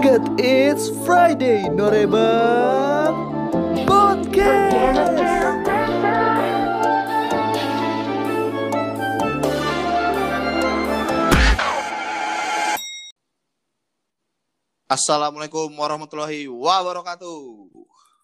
God it's Friday, Norebang Podcast. Assalamualaikum warahmatullahi wabarakatuh.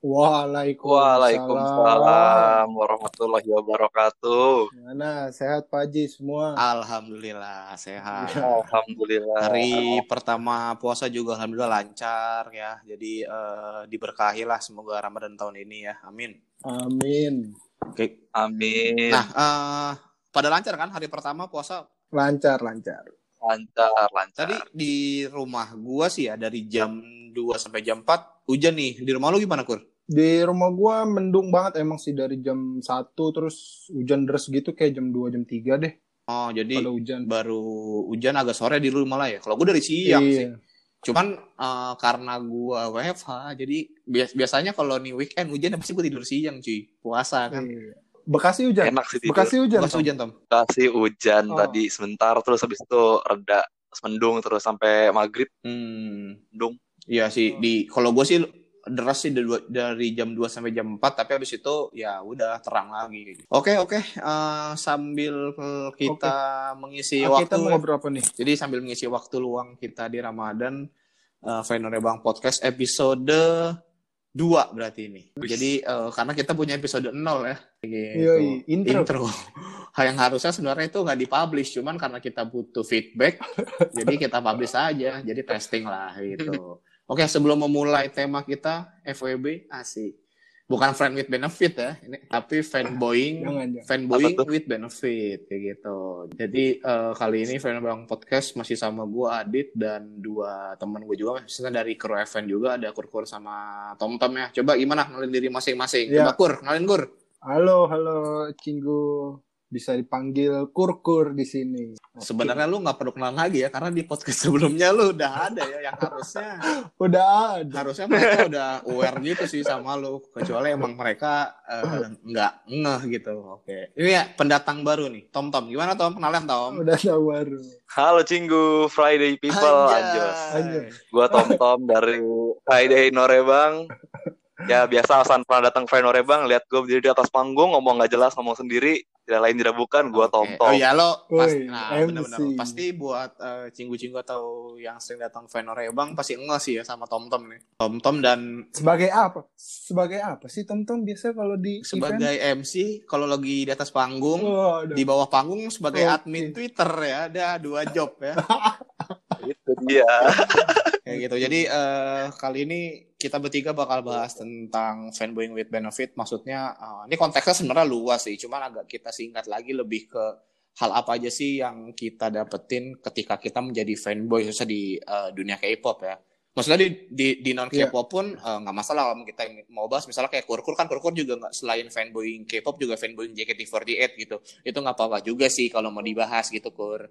Waalaikumsalam. Waalaikumsalam warahmatullahi wabarakatuh. Gimana? Sehat Pak Haji semua? Alhamdulillah sehat. Alhamdulillah. Hari pertama puasa juga alhamdulillah lancar ya. Jadi eh, diberkahi lah semoga Ramadan tahun ini ya. Amin. Amin. Oke. Amin. Nah, eh, pada lancar kan hari pertama puasa? Lancar, lancar. lancar, lancar. Tadi di rumah gua sih ya dari jam 2 sampai jam 4 hujan nih. Di rumah lu gimana, Kur? Di rumah gua mendung banget emang sih dari jam 1 terus hujan deras gitu kayak jam 2 jam 3 deh Oh, jadi kalau hujan. baru hujan agak sore di rumah lah ya. Kalau gua dari siang sih. Iya. Cuman eh, karena gua WFH, jadi bias biasanya kalau nih weekend hujan pasti gua tidur siang cuy. Puasa kan. Iya. Bekasi hujan. Enak sih tidur. Bekasi hujan. Tom? hujan, Tom. Kasih hujan Oh. tadi sebentar terus habis itu reda mendung terus sampai maghrib Hmm. mendung. Iya sih di kalau gua sih deras sih dari, dari jam 2 sampai jam 4 tapi habis itu ya udah terang lagi kayak gitu. Oke, oke. Eh, sambil kita mengisi Ah, kita waktu mau ngobrol apa nih? Jadi sambil mengisi waktu luang kita di Ramadan, uh, Venore Bang Podcast episode 2 berarti ini. Jadi eh, karena kita punya episode 0 ya. Gitu. Yoi, intro. intro. yang harusnya sebenarnya itu nggak dipublish, cuman karena kita butuh feedback, jadi kita publish aja. Jadi testing lah gitu. Oke, sebelum memulai tema kita FWB asik. Bukan friend with benefit ya, ini tapi fanboying fanboying with benefit kayak gitu. Jadi eh, kali ini Fan Bang Podcast masih sama gua Adit dan dua teman gue juga, misalnya dari kru FN juga ada Kurkur sama Tom Tom ya. Coba gimana kenalin diri masing-masing. Ya. Coba Kur, kenalin Kur. Halo, halo Cinggu. Bisa dipanggil Kurkur di sini. Oke. Sebenarnya lu nggak perlu kenalan lagi ya, karena di podcast sebelumnya lu udah ada ya yang harusnya udah ada. harusnya mereka udah aware gitu sih sama lu, kecuali emang mereka eh, nggak ngeh gitu. Oke, ini ya pendatang baru nih, Tom Tom. Gimana Tom? Kenalan Tom? Udah ada baru. Halo Cinggu, Friday people, anjos. Gua Tom Tom dari Friday Norebang. Ya biasa alasan pernah datang Friday Norebang, lihat gue berdiri di atas panggung, ngomong nggak jelas, ngomong sendiri, tidak lain tidak bukan, gua Tom Oke. Tom. Oh iya lo pas, Woi, nah MC. benar-benar pasti buat eh, cinggu-cinggu atau yang sering datang Venorebang pasti enggak sih ya sama Tom Tom nih. Tom Tom dan Sebagai apa? Sebagai apa sih Tom Tom biasa kalau di sebagai MC kalau lagi di atas panggung event? Waduh. di bawah panggung sebagai Oke. admin Twitter ya ada dua job ya Itu dia. kayak gitu. Jadi eh, kali ini kita bertiga bakal bahas tentang fanboying with benefit. Maksudnya eh, ini konteksnya sebenarnya luas sih, cuman agak kita singkat lagi lebih ke hal apa aja sih yang kita dapetin ketika kita menjadi fanboy khususnya di eh, dunia K-pop ya. Maksudnya di di, di non K-pop pun eh, nggak masalah kalau kita mau bahas misalnya kayak Kurkur kan Kurkur juga nggak selain fanboying K-pop juga fanboying JKT48 gitu. Itu nggak apa-apa juga sih kalau mau dibahas gitu Kur.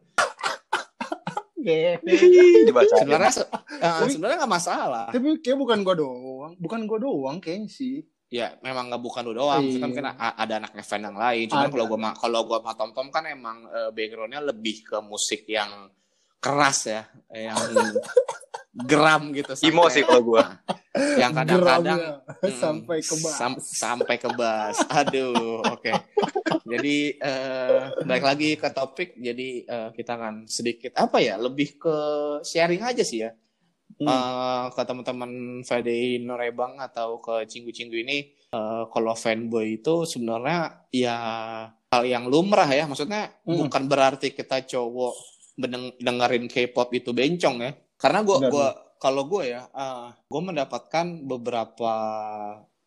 Dibaca. Sebenarnya se- eh, sebenarnya nggak masalah. Tapi kayak bukan gua doang, bukan gua doang kayaknya sih. Ya, memang nggak bukan lu doang. Maksudnya Iya. mungkin ada anak fan yang lain. Cuman kalau gua ma- kalau gua sama Tom Tom kan emang eh, backgroundnya lebih ke musik yang keras ya, yang geram gitu. Imo sih kalau gua. yang kadang-kadang Geramnya mm, sampai ke bas. sam- sampai ke bas. Aduh, oke. Jadi eh, balik lagi ke topik. Jadi eh, kita akan sedikit apa ya, lebih ke sharing aja sih ya Hmm. eh, ke teman-teman Friday Norebang atau ke Cinggu-Cinggu ini eh, kalau fanboy itu sebenarnya ya hal yang lumrah ya maksudnya Hmm. bukan berarti kita cowok dengerin K-pop itu bencong ya karena gua Benar, gua kalau gue ya eh, gue mendapatkan beberapa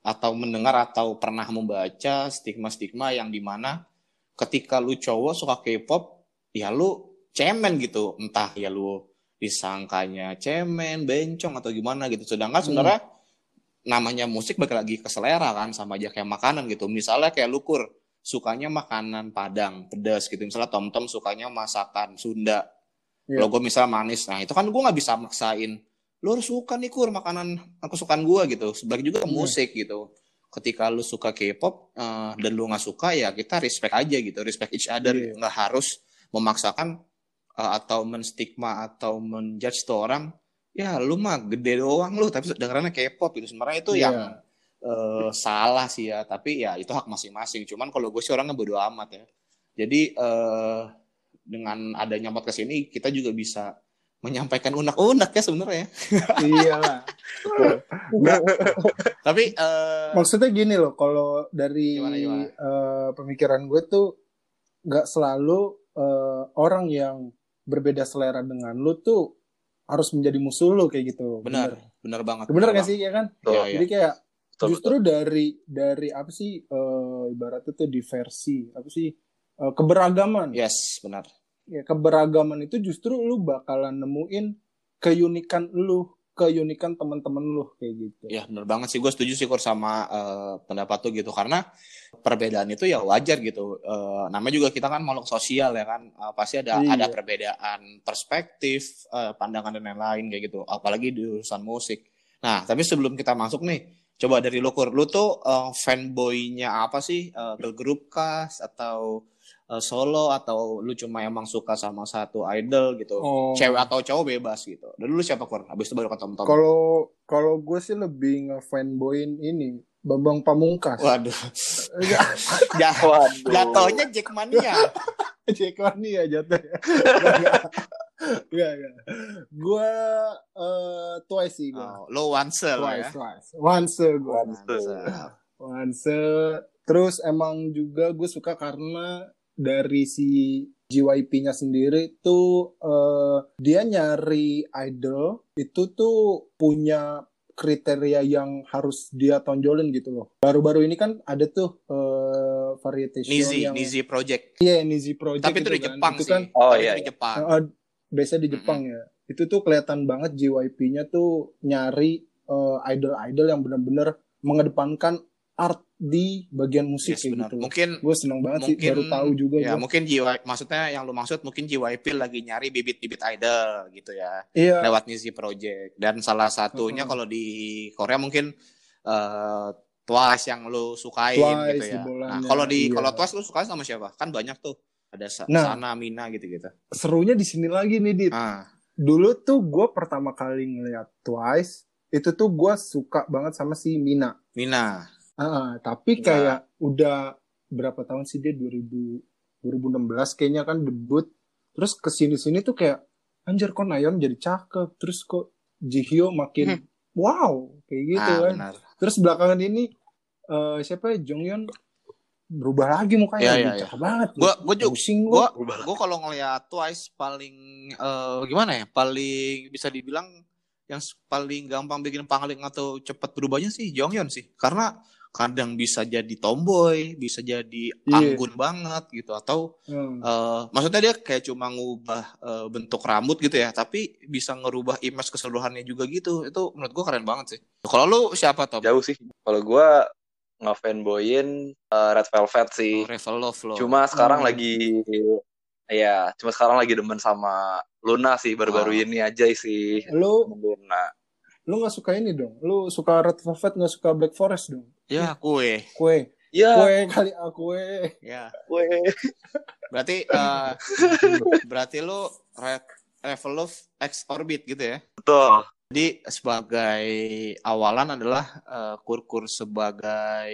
atau mendengar atau pernah membaca stigma-stigma yang di mana ketika lu cowok suka K-pop ya lu cemen gitu entah ya lu disangkanya cemen, bencong atau gimana gitu. Sedangkan Hmm. sebenarnya namanya musik balik lagi ke selera kan sama aja kayak makanan gitu. Misalnya kayak lukur sukanya makanan Padang pedas gitu. Misalnya Tom Tom sukanya masakan Sunda. Kalau gue misalnya manis, nah itu kan gue nggak bisa maksain. Lu harus suka nih kur makanan kesukaan gue gitu. Sebagai juga Iya. musik gitu. Ketika lu suka K-pop eh, dan lu nggak suka ya kita respect aja gitu, respect each other. Nggak harus memaksakan uh, atau menstigma atau menjudge tuh orang ya lu mah gede doang lu tapi dengarannya K-pop gitu sebenarnya itu Iya. yang eh, salah sih ya tapi ya itu hak masing-masing cuman kalau gue sih orangnya bodo amat ya jadi eh, dengan adanya podcast ini kita juga bisa menyampaikan unek-unek ya sebenarnya iya lah. tapi eh, Maksudnya gini loh, kalau dari Gimana, gimana? eh, pemikiran gue tuh nggak selalu eh, orang yang berbeda selera dengan lu tuh harus menjadi musuh lu kayak gitu. benar benar banget bener gak sih ya kan? Iya. Jadi kayak Betul, justru dari dari apa sih eh, ibaratnya tuh diversi apa sih eh, keberagaman yes benar ya keberagaman itu justru lu bakalan nemuin keunikan lu keunikan teman-teman lu kayak gitu Ya benar banget sih gue setuju sih Kur sama eh, pendapat tuh gitu karena perbedaan itu ya wajar gitu. Eh, namanya juga kita kan makhluk sosial ya kan Eh, pasti ada Iya. ada perbedaan perspektif, eh, pandangan dan lain-lain kayak gitu. Apalagi di urusan musik. Nah tapi sebelum kita masuk nih, coba dari lu Kur, lu tuh eh, fanboy-nya apa sih? Eh, girl group kah atau eh, solo atau lu cuma emang suka sama satu idol gitu? Oh. Cewek atau cowok bebas gitu. Dan lu siapa Kur? Abis itu baru ke Tom Tom. kalau kalau gue sih lebih ngefanboyin ini Bambang Pamungkas Waduh. Jatuhnya Jackmania. Jack Mani ya jatuhnya Enggak, enggak, enggak. gue eh, Twice sih gue Oh, lo once lo ya. Twice, Twice. Once gue Once. Once. Terus emang juga gue suka karena dari si JYP-nya sendiri tuh eh, dia nyari idol itu tuh punya kriteria yang harus dia tonjolin gitu loh. Baru-baru ini kan ada tuh eh, variety show Nizi, yang Nizi Project. Iya, Nizi Project Tapi itu di kan. Jepang Itu sih. kan Oh, Tapi iya, itu di iya. Jepang. eh, biasa di Jepang ya. Itu tuh kelihatan banget JYP-nya tuh nyari eh, idol-idol yang benar-benar mengedepankan art di bagian musik Yes, kayak gitu. Mungkin Gue seneng banget sih mungkin baru tahu juga ya gua. mungkin JYP maksudnya yang lu maksud mungkin JYP lagi nyari bibit-bibit idol gitu ya Iya. lewat Nizi Project dan salah satunya Mm-mm. kalau di Korea mungkin eh, Twice yang lu sukain Twice gitu ya. Nah, kalau di iya. kalau Twice lu suka sama siapa? Kan banyak tuh. Ada Sa- Nah. Sana, Mina gitu-gitu. Serunya di sini lagi nih, Dit. Ah, Dulu tuh gue pertama kali ngeliat Twice, itu tuh gue suka banget sama si Mina. Mina. Ah, tapi kayak udah berapa tahun sih dia 2000 2016 kayaknya kan debut. Terus ke sini sini tuh kayak anjir kok Nayeon jadi cakep. Terus kok Jihyo makin wow kayak gitu ah, kan. benar. Terus belakangan ini eh, siapa ya Jonghyun berubah lagi mukanya Aduh, iya, iya. cakep banget. Gua- gua juga- pusing Gua gua. gue kalau ngeliat Twice paling eh, gimana ya? Paling bisa dibilang yang paling gampang bikin pangling atau cepat berubahnya sih Jonghyun sih. Karena kadang bisa jadi tomboy, bisa jadi Iya. anggun banget gitu atau Hmm. eh, maksudnya dia kayak cuma ngubah eh, bentuk rambut gitu ya, tapi bisa ngerubah image keseluruhannya juga gitu. Itu menurut gua keren banget sih. Kalau lu siapa Tom? Jauh sih. Kalau gue ngefanboyin uh, Red Velvet sih. Revel Love lo. Cuma sekarang Hmm. lagi ya, cuma sekarang lagi demen sama Luna sih baru-baru Oh. ini aja sih. Lu Luna. lu nggak suka ini dong? Lu suka Red Velvet nggak suka Black Forest dong? ya kue. Kue, Ya, kue kali ah kue. Ya. gue. Berarti eh, berarti lu Red Revel Love X Orbit gitu ya. Betul. Jadi sebagai awalan adalah eh, Kurkur sebagai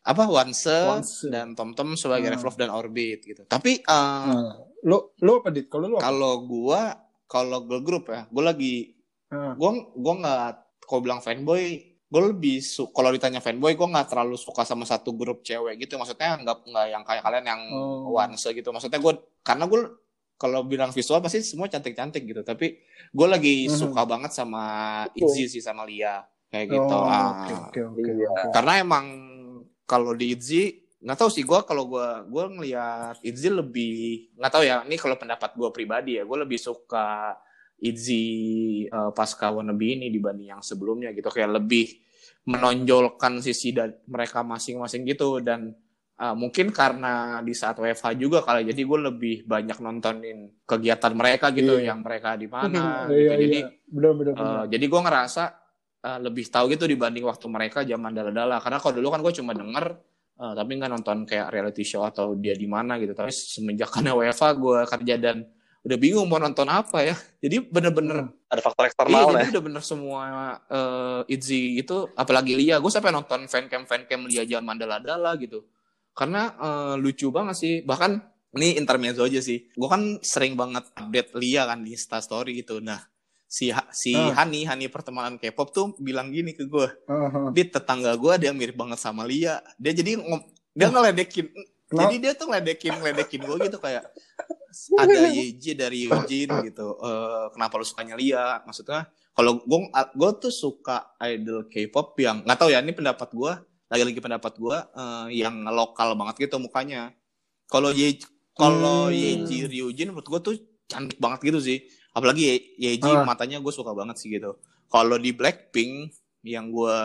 apa Wanse Wanse. dan TomTom sebagai Hmm. Revolve dan Orbit gitu. Tapi eh, Nah, lu lu apa dit? Kalau lu apa? kalau gua kalau girl group ya, gua lagi Ah. gua gua nggak kalau bilang fanboy, gue lebih su kalau ditanya fanboy, gua nggak terlalu suka sama satu grup cewek gitu. Maksudnya nggak nggak yang kayak kalian yang Oh. Wanse gitu. Maksudnya gua karena gue kalau bilang visual pasti semua cantik-cantik gitu. Tapi gue lagi Mhm. suka banget sama Itzy sih sama Lia kayak gitu. Oh, Ah. Oke oke oke. Iya. Karena emang kalau di Itzy nggak tahu sih gue kalau gue gue ngelihat Itzy lebih nggak tahu ya ini kalau pendapat gue pribadi ya gue lebih suka Itzy eh, pasca wannabe ini dibanding yang sebelumnya gitu kayak lebih menonjolkan sisi da- mereka masing-masing gitu dan eh, mungkin karena di saat WFH juga kali jadi gue lebih banyak nontonin kegiatan mereka gitu Iya. yang mereka di mana gitu. Iya jadi iya. Benar benar Eh, benar. jadi gue ngerasa eh, lebih tahu gitu dibanding waktu mereka zaman dala-dala. Karena kalau dulu kan gue cuma denger, eh, tapi nggak nonton kayak reality show atau dia di mana gitu. Tapi semenjak karena WFA gue kerja dan udah bingung mau nonton apa ya. Jadi bener-bener Ada faktor Iya, eksternal jadi ya. udah bener semua eh Itzy itu apalagi Lia, gue sampai nonton fancam fancam Lia zaman Mandala gitu. Karena eh, lucu banget sih. Bahkan ini intermezzo aja sih. Gue kan sering banget update Lia kan di Insta story gitu. Nah, si Ha- si Ah. Hani Hani pertemanan K-pop tuh bilang gini ke gue, Aha. di tetangga gue dia mirip banget sama Lia. Dia jadi ngom- dia ngeledekin Kenapa? jadi dia tuh ngeledekin ngeledekin gue gitu kayak ada YJ dari Eugene gitu. Eh, kenapa lu sukanya Lia? Maksudnya kalau gue gue tuh suka idol K-pop yang nggak tahu ya ini pendapat gue lagi-lagi pendapat gue eh, yang lokal banget gitu mukanya. Kalau YJ kalau Hmm. YJ Ryujin menurut gue tuh cantik banget gitu sih. Apalagi Ye- YJ Ah. matanya gue suka banget sih gitu. Kalau di Blackpink yang gue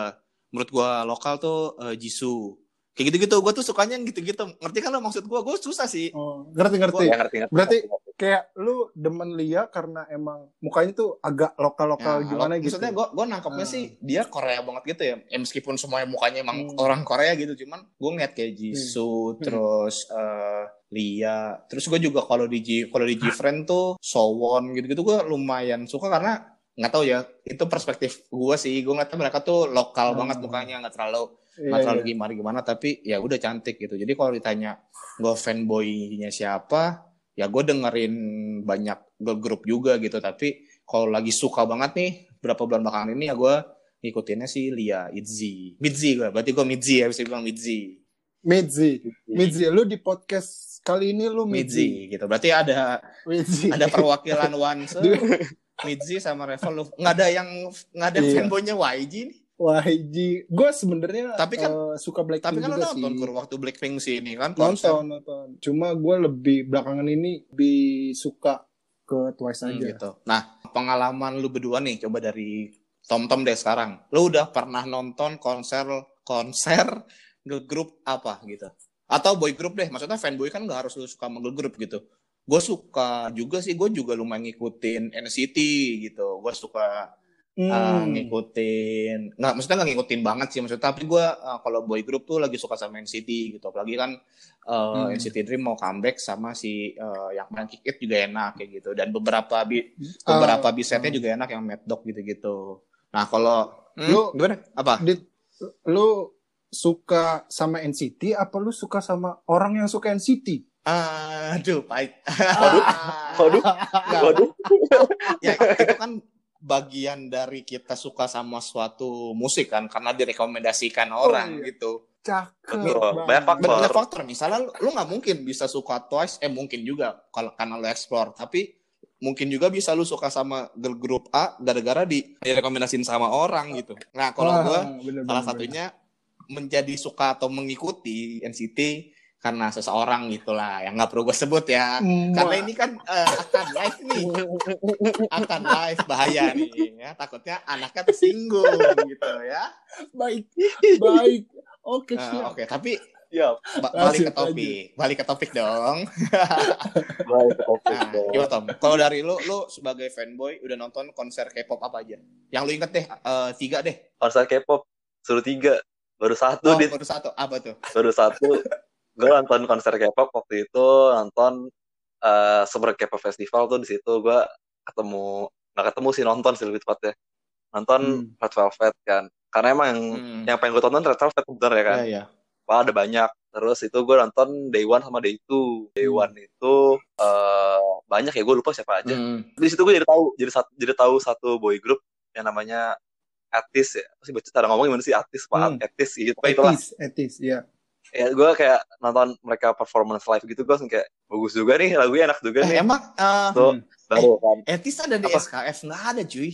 menurut gue lokal tuh eh, Jisoo. Kayak gitu-gitu gue tuh sukanya yang gitu-gitu. Ngerti kan lo maksud gue? Gue susah sih. Oh, ngerti ngerti. Ya, ngerti, ngerti. Berarti kayak lu demen Lia karena emang mukanya tuh agak lokal-lokal Ya, gimana lo- gitu. Maksudnya gue gue nangkepnya Ah. sih dia Korea banget gitu ya. ya meskipun semuanya mukanya emang Hmm. orang Korea gitu, cuman gue ngeliat kayak Jisoo, Hmm. terus eh, Lia, terus gue juga kalau di G kalau di Gfriend tuh Sowon gitu-gitu gue lumayan suka karena nggak tahu ya itu perspektif gue sih gue ngeliatnya mereka tuh lokal Hmm. banget mukanya nggak terlalu Iya, nggak terlalu iya. gimana gimana tapi ya udah cantik gitu jadi kalau ditanya gue fanboynya siapa ya gue dengerin banyak girl group juga gitu tapi kalau lagi suka banget nih berapa bulan belakangan ini ya gue ngikutinnya sih Lia Itzy Mitzi gue berarti gue Mitzi ya bisa bilang Mitzi Midzi. Midzi, lu di podcast kali ini lu Midzi. Gitu berarti ada Midzi. ada perwakilan Wanse Mitzi sama Revel lu nggak ada yang nggak ada Iya. fanboynya YG nih YG. Gue sebenarnya Tapi kan- eh, suka Blackpink tapi kan juga nonton sih. kur waktu Blackpink sih ini kan konser. Nonton, nonton. Cuma gue lebih belakangan ini lebih suka ke Twice Hmm, aja. gitu. Nah, pengalaman lu berdua nih, coba dari Tom Tom deh sekarang. Lu udah pernah nonton konser konser girl group apa gitu? Atau boy group deh, maksudnya fanboy kan nggak harus lu suka sama girl group gitu. Gue suka juga sih, gue juga lumayan ngikutin NCT gitu. Gue suka uh, Hmm. ngikutin, nggak maksudnya nggak ngikutin banget sih maksudnya. Tapi gue uh, kalau boy group tuh lagi suka sama NCT gitu. Apalagi kan uh, Hmm. NCT Dream mau comeback sama si uh, yang main Kick It juga enak kayak gitu. Dan beberapa bi Ah, beberapa bisetnya ah. juga enak yang Mad Dog gitu-gitu. Nah kalau hmm, Lu- gimana? Apa? Dit, lu suka sama NCT apa lu suka sama orang yang suka NCT? Aduh, pahit. Waduh, waduh, waduh. ya itu kan bagian dari kita suka sama suatu musik kan karena direkomendasikan orang iya. gitu. Cakep. Betul, banyak faktor. Banyak faktor. Misalnya lu, lu nggak mungkin bisa suka Twice, eh mungkin juga kalau karena lu explore, tapi mungkin juga bisa lu suka sama girl group A gara-gara di direkomendasiin sama orang gitu. Nah kalau gua bener, salah bener, satunya menjadi suka atau mengikuti NCT karena seseorang gitulah yang nggak perlu gue sebut ya. bener. Karena ini kan eh, akan live nih, akan live bahaya nih ya. Takutnya anaknya tersinggung gitu ya. baik, baik. Oke, Eh, siap. Oke, tapi Ya, ba- balik ke topik, balik ke topik dong. baik, oke. Nah, gimana Tom? Kalau dari lu, lu sebagai fanboy udah nonton konser K-pop apa aja? Yang lu inget deh, eh, tiga deh. Konser K-pop suruh tiga, baru satu Oh, dit, baru satu, apa tuh? baru satu. Gue nonton konser K-pop waktu itu nonton eh Summer K-pop Festival tuh di situ gue ketemu nggak ketemu sih nonton sih lebih tepatnya nonton Hmm. Red Velvet kan karena emang yang Hmm. yang pengen gue tonton Red Velvet bener ya kan Iya, iya. Wah, ada banyak. Terus itu gue nonton Day One sama Day Two. Day Hmm. One itu eh banyak ya, gue lupa siapa aja. Hmm. Di situ gue jadi tahu, jadi satu, jadi tahu satu boy group yang namanya Atis ya. Sih baca cara ngomong gimana sih Atis, Pak? Hmm. Atis gitu. Etis, etis, ya. Ya, gue kayak nonton mereka performance live gitu, gue kayak bagus juga nih, lagunya enak juga Eh, nih. emang eh, Tuh, Hmm. baru kan. Etis ada di Apa? SKF nggak ada cuy?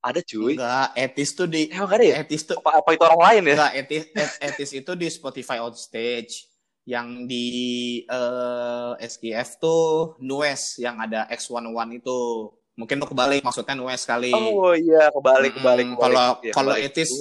Ada cuy. Enggak, Etis tuh di Emang ada ya? Etis tuh Apa, apa itu orang lain ya? enggak Etis Et- Etis itu di Spotify on stage. Yang di eh, SKF tuh Nues yang ada X11 itu. Mungkin lu kebalik maksudnya Nues kali. Oh iya, kebalik, kebalik, Mm, kebalik. kalau- Iya, kalau. Etis-.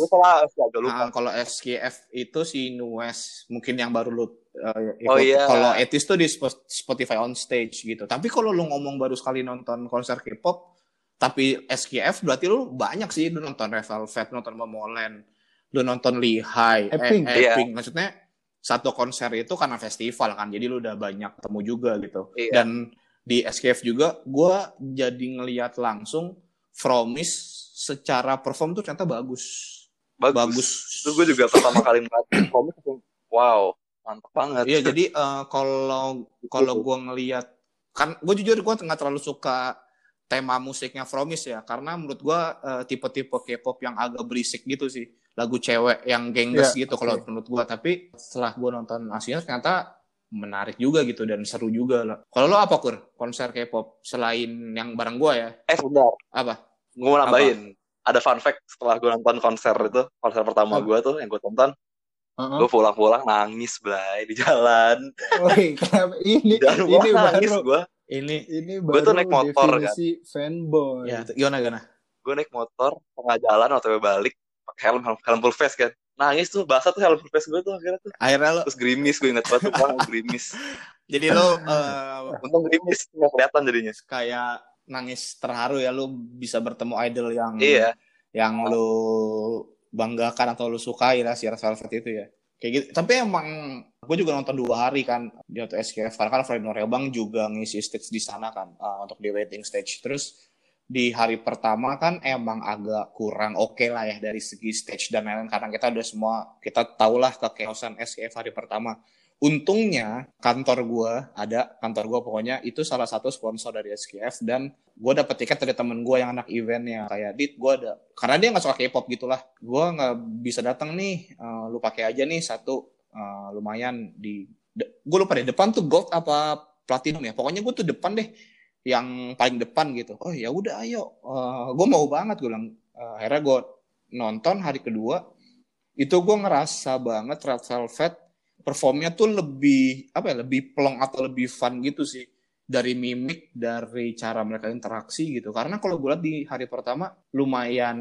Nah, kalau SKF itu si Nues mungkin yang baru lu eh, ikut. Oh, iya. Kalau Etis tuh di Spo- Spotify on stage gitu. Tapi kalau lu ngomong baru sekali nonton konser K-pop, tapi SKF berarti lu banyak sih lu nonton Red Velvet, nonton Momoland, lu nonton Lehigh, Epping. eh. Epping. Maksudnya satu konser itu karena festival kan, jadi lu udah banyak ketemu juga gitu. Iya. Dan di SKF juga gue jadi ngelihat langsung Fromis secara perform tuh ternyata bagus. Bagus, bagus. Itu gue juga pertama kali ngeliat langsung, wow mantap banget. Iya jadi eh, kalau kalau gue ngelihat kan gue jujur gue nggak terlalu suka tema musiknya Fromis ya karena menurut gue eh, tipe-tipe K-pop yang agak berisik gitu sih. Lagu cewek yang gengges Iya, gitu kalau oke. menurut gue tapi setelah gue nonton aslinya ternyata menarik juga gitu dan seru juga lah. Kalau lo apa kur konser K-pop selain yang bareng gue ya eh sebentar apa? gue mau nambahin ada fun fact setelah gue nonton konser itu konser pertama Apa? gue tuh yang gue tonton Heeh. gue pulang-pulang nangis belai di jalan Woi, kenapa ini jalan ini gua nangis baru gue Ini ini Gua baru tuh naik motor, kan. fanboy. ya gimana gimana? gue naik motor tengah jalan atau balik pakai helm helm, helm full face kan nangis tuh basah tuh helm face gue tuh akhirnya tuh. Akhirnya lo terus gerimis gue inget banget tuh orang gerimis. Jadi lo eh, untung gerimis nggak kelihatan jadinya. kayak nangis terharu ya lu bisa bertemu idol yang iya. yang lu banggakan atau lu sukai lah si Velvet itu ya. Kayak gitu. Tapi emang gue juga nonton dua hari kan di waktu SKF karena kan Fred Norebang juga ngisi stage di sana kan uh, untuk di waiting stage. Terus di hari pertama kan emang agak kurang oke lah ya dari segi stage dan lain-lain. Karena kita udah semua kita tahulah kekeosan SKF hari pertama. Untungnya kantor gue ada kantor gue pokoknya itu salah satu sponsor dari SKF dan gue dapet tiket dari temen gue yang anak eventnya. Kayak dit gue ada karena dia nggak suka K-pop gitulah. Gue nggak bisa datang nih eh, lu pakai aja nih satu eh, lumayan di gue lupa deh depan tuh gold apa platinum ya? Pokoknya gue tuh depan deh yang paling depan gitu. Oh ya udah ayo. Gue mau banget gue bilang. Eh, akhirnya gue nonton hari kedua. Itu gue ngerasa banget Red Velvet performnya tuh lebih apa ya lebih plong atau lebih fun gitu sih. Dari mimik dari cara mereka interaksi gitu. Karena kalau gue lihat di hari pertama lumayan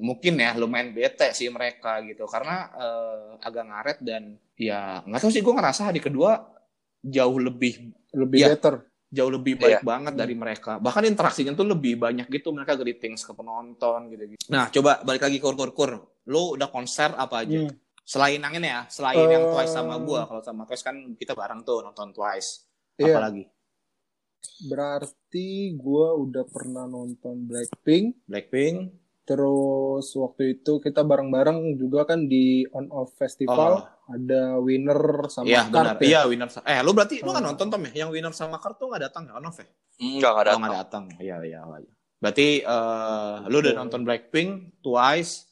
mungkin ya lumayan bete sih mereka gitu. Karena eh, agak ngaret dan ya nggak tahu sih gue ngerasa hari kedua jauh lebih Lebih Iya. better. Jauh lebih baik Iya. banget dari mereka bahkan interaksinya tuh lebih banyak gitu mereka greetings ke penonton gitu, gitu. nah coba balik lagi kur kur kur lu udah konser apa aja Hmm. selain yang ini ya selain yang Eh, Twice sama gua kalau sama Twice kan kita bareng tuh nonton Twice Iya. apalagi Berarti gue udah pernah nonton Blackpink. Blackpink Terus waktu itu kita bareng-bareng juga kan di On Off Festival. Oh. Ada winner sama iya benar Kart ya. iya winner sa- eh lu berarti lu nggak Oh. nonton Tom ya yang winner sama Kart tuh nggak datang ya on off ya enggak nggak oh ada nggak datang iya iya iya. berarti eh, lu udah Oh. nonton Blackpink Twice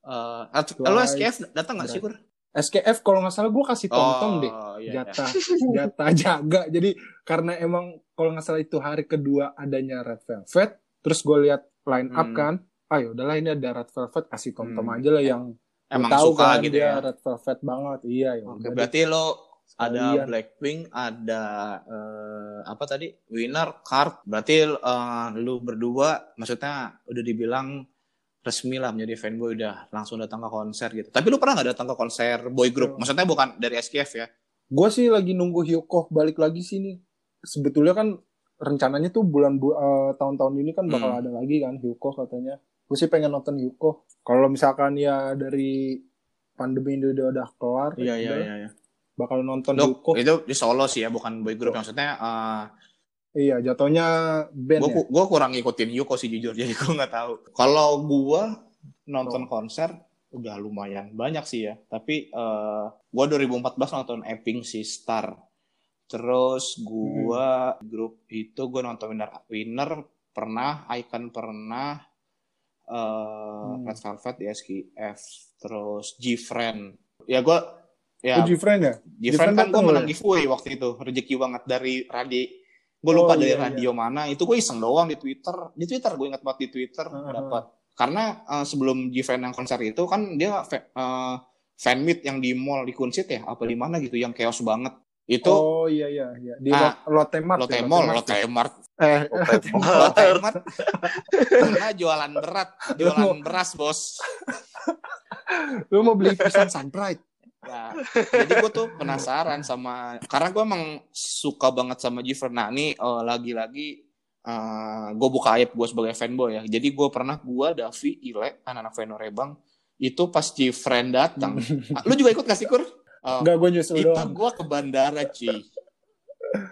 eh at- lu Twice, SKF datang nggak sih kur SKF kalau nggak salah gue kasih tonton deh. iya, iya. Jatah, jatah jaga. Jadi karena emang kalau nggak salah itu hari kedua adanya Red Velvet. Terus gue lihat line up Hmm. kan. Ayo udahlah ini ada Red Velvet kasih tonton Hmm. aja lah yang emang tahu suka kan gitu dia ya Red Velvet banget. Iya ya. Oke, berarti lo ada. Blackpink, ada eh, apa tadi? Winner, Card. Berarti eh, lu berdua maksudnya udah dibilang resmi lah menjadi fanboy udah langsung datang ke konser gitu. Tapi lu pernah nggak datang ke konser boy group? Hmm. Maksudnya bukan dari SKF ya? Gue sih lagi nunggu Hyukoh balik lagi sini. Sebetulnya kan rencananya tuh bulan bu eh, tahun-tahun ini kan bakal Hmm. ada lagi kan Hyukoh katanya. Gue sih pengen nonton Hyukoh. Kalau misalkan ya dari pandemi ini udah udah kelar, Iya ya iya iya. iya. bakal nonton Lo, Hyukoh. itu di solo sih ya, bukan boy group. Maksudnya eh, Iya, jatuhnya band gue ya. gua kurang ngikutin Yuko sih jujur, jadi gue nggak tahu. Kalau gua nonton konser udah lumayan banyak sih ya. Tapi eh gua 2014 nonton Epping si Star. Terus gua grup itu gua nonton Winner Winner pernah, Icon pernah, eh Hmm. Red Velvet di SKF, terus G-Friend. Ya gua ya Oh, Gfriend ya? Gfriend kan gue menang ya? giveaway waktu itu rezeki banget dari radio gue lupa Oh, dari iya, radio mana itu gue iseng doang di Twitter di Twitter gue ingat banget di Twitter Uh-huh. dapat karena eh, sebelum Gfriend yang konser itu kan dia eh, fan meet yang di mall di Kunsit ya apa di mana gitu yang chaos banget itu Oh iya iya iya. Di Ah, Lot- Lotte Mart. Lotte ya, Mall, Mart. Lotte Mart, Eh, Lotte Mart, karena jualan berat, jualan beras bos. lu mau beli pisang Sunbright? Ya, jadi gue tuh penasaran sama karena gue emang suka banget sama Jifren. Nah ini eh, lagi-lagi gue buka aib gue sebagai fanboy ya. Jadi gue pernah gue Davi Ile anak-anak Venorebang itu pas Jifren datang. Ah, Lu juga ikut gak sih Kur? Eh, Enggak, gue nyusul itu doang. gue ke bandara cuy.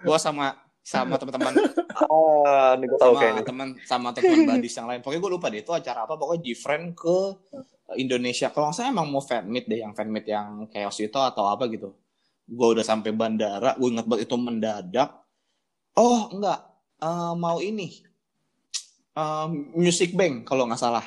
Gue sama sama teman-teman Ah, ini gue tahu sama kayaknya. teman sama teman badis yang lain. Pokoknya gue lupa deh itu acara apa. Pokoknya Gfriend ke Indonesia. Kalau nggak salah emang mau fan meet deh, yang fan meet yang chaos itu atau apa gitu. Gue udah sampai bandara, gue ingat banget itu mendadak. Oh enggak, Eh, mau ini Eh, Music Bank kalau nggak salah.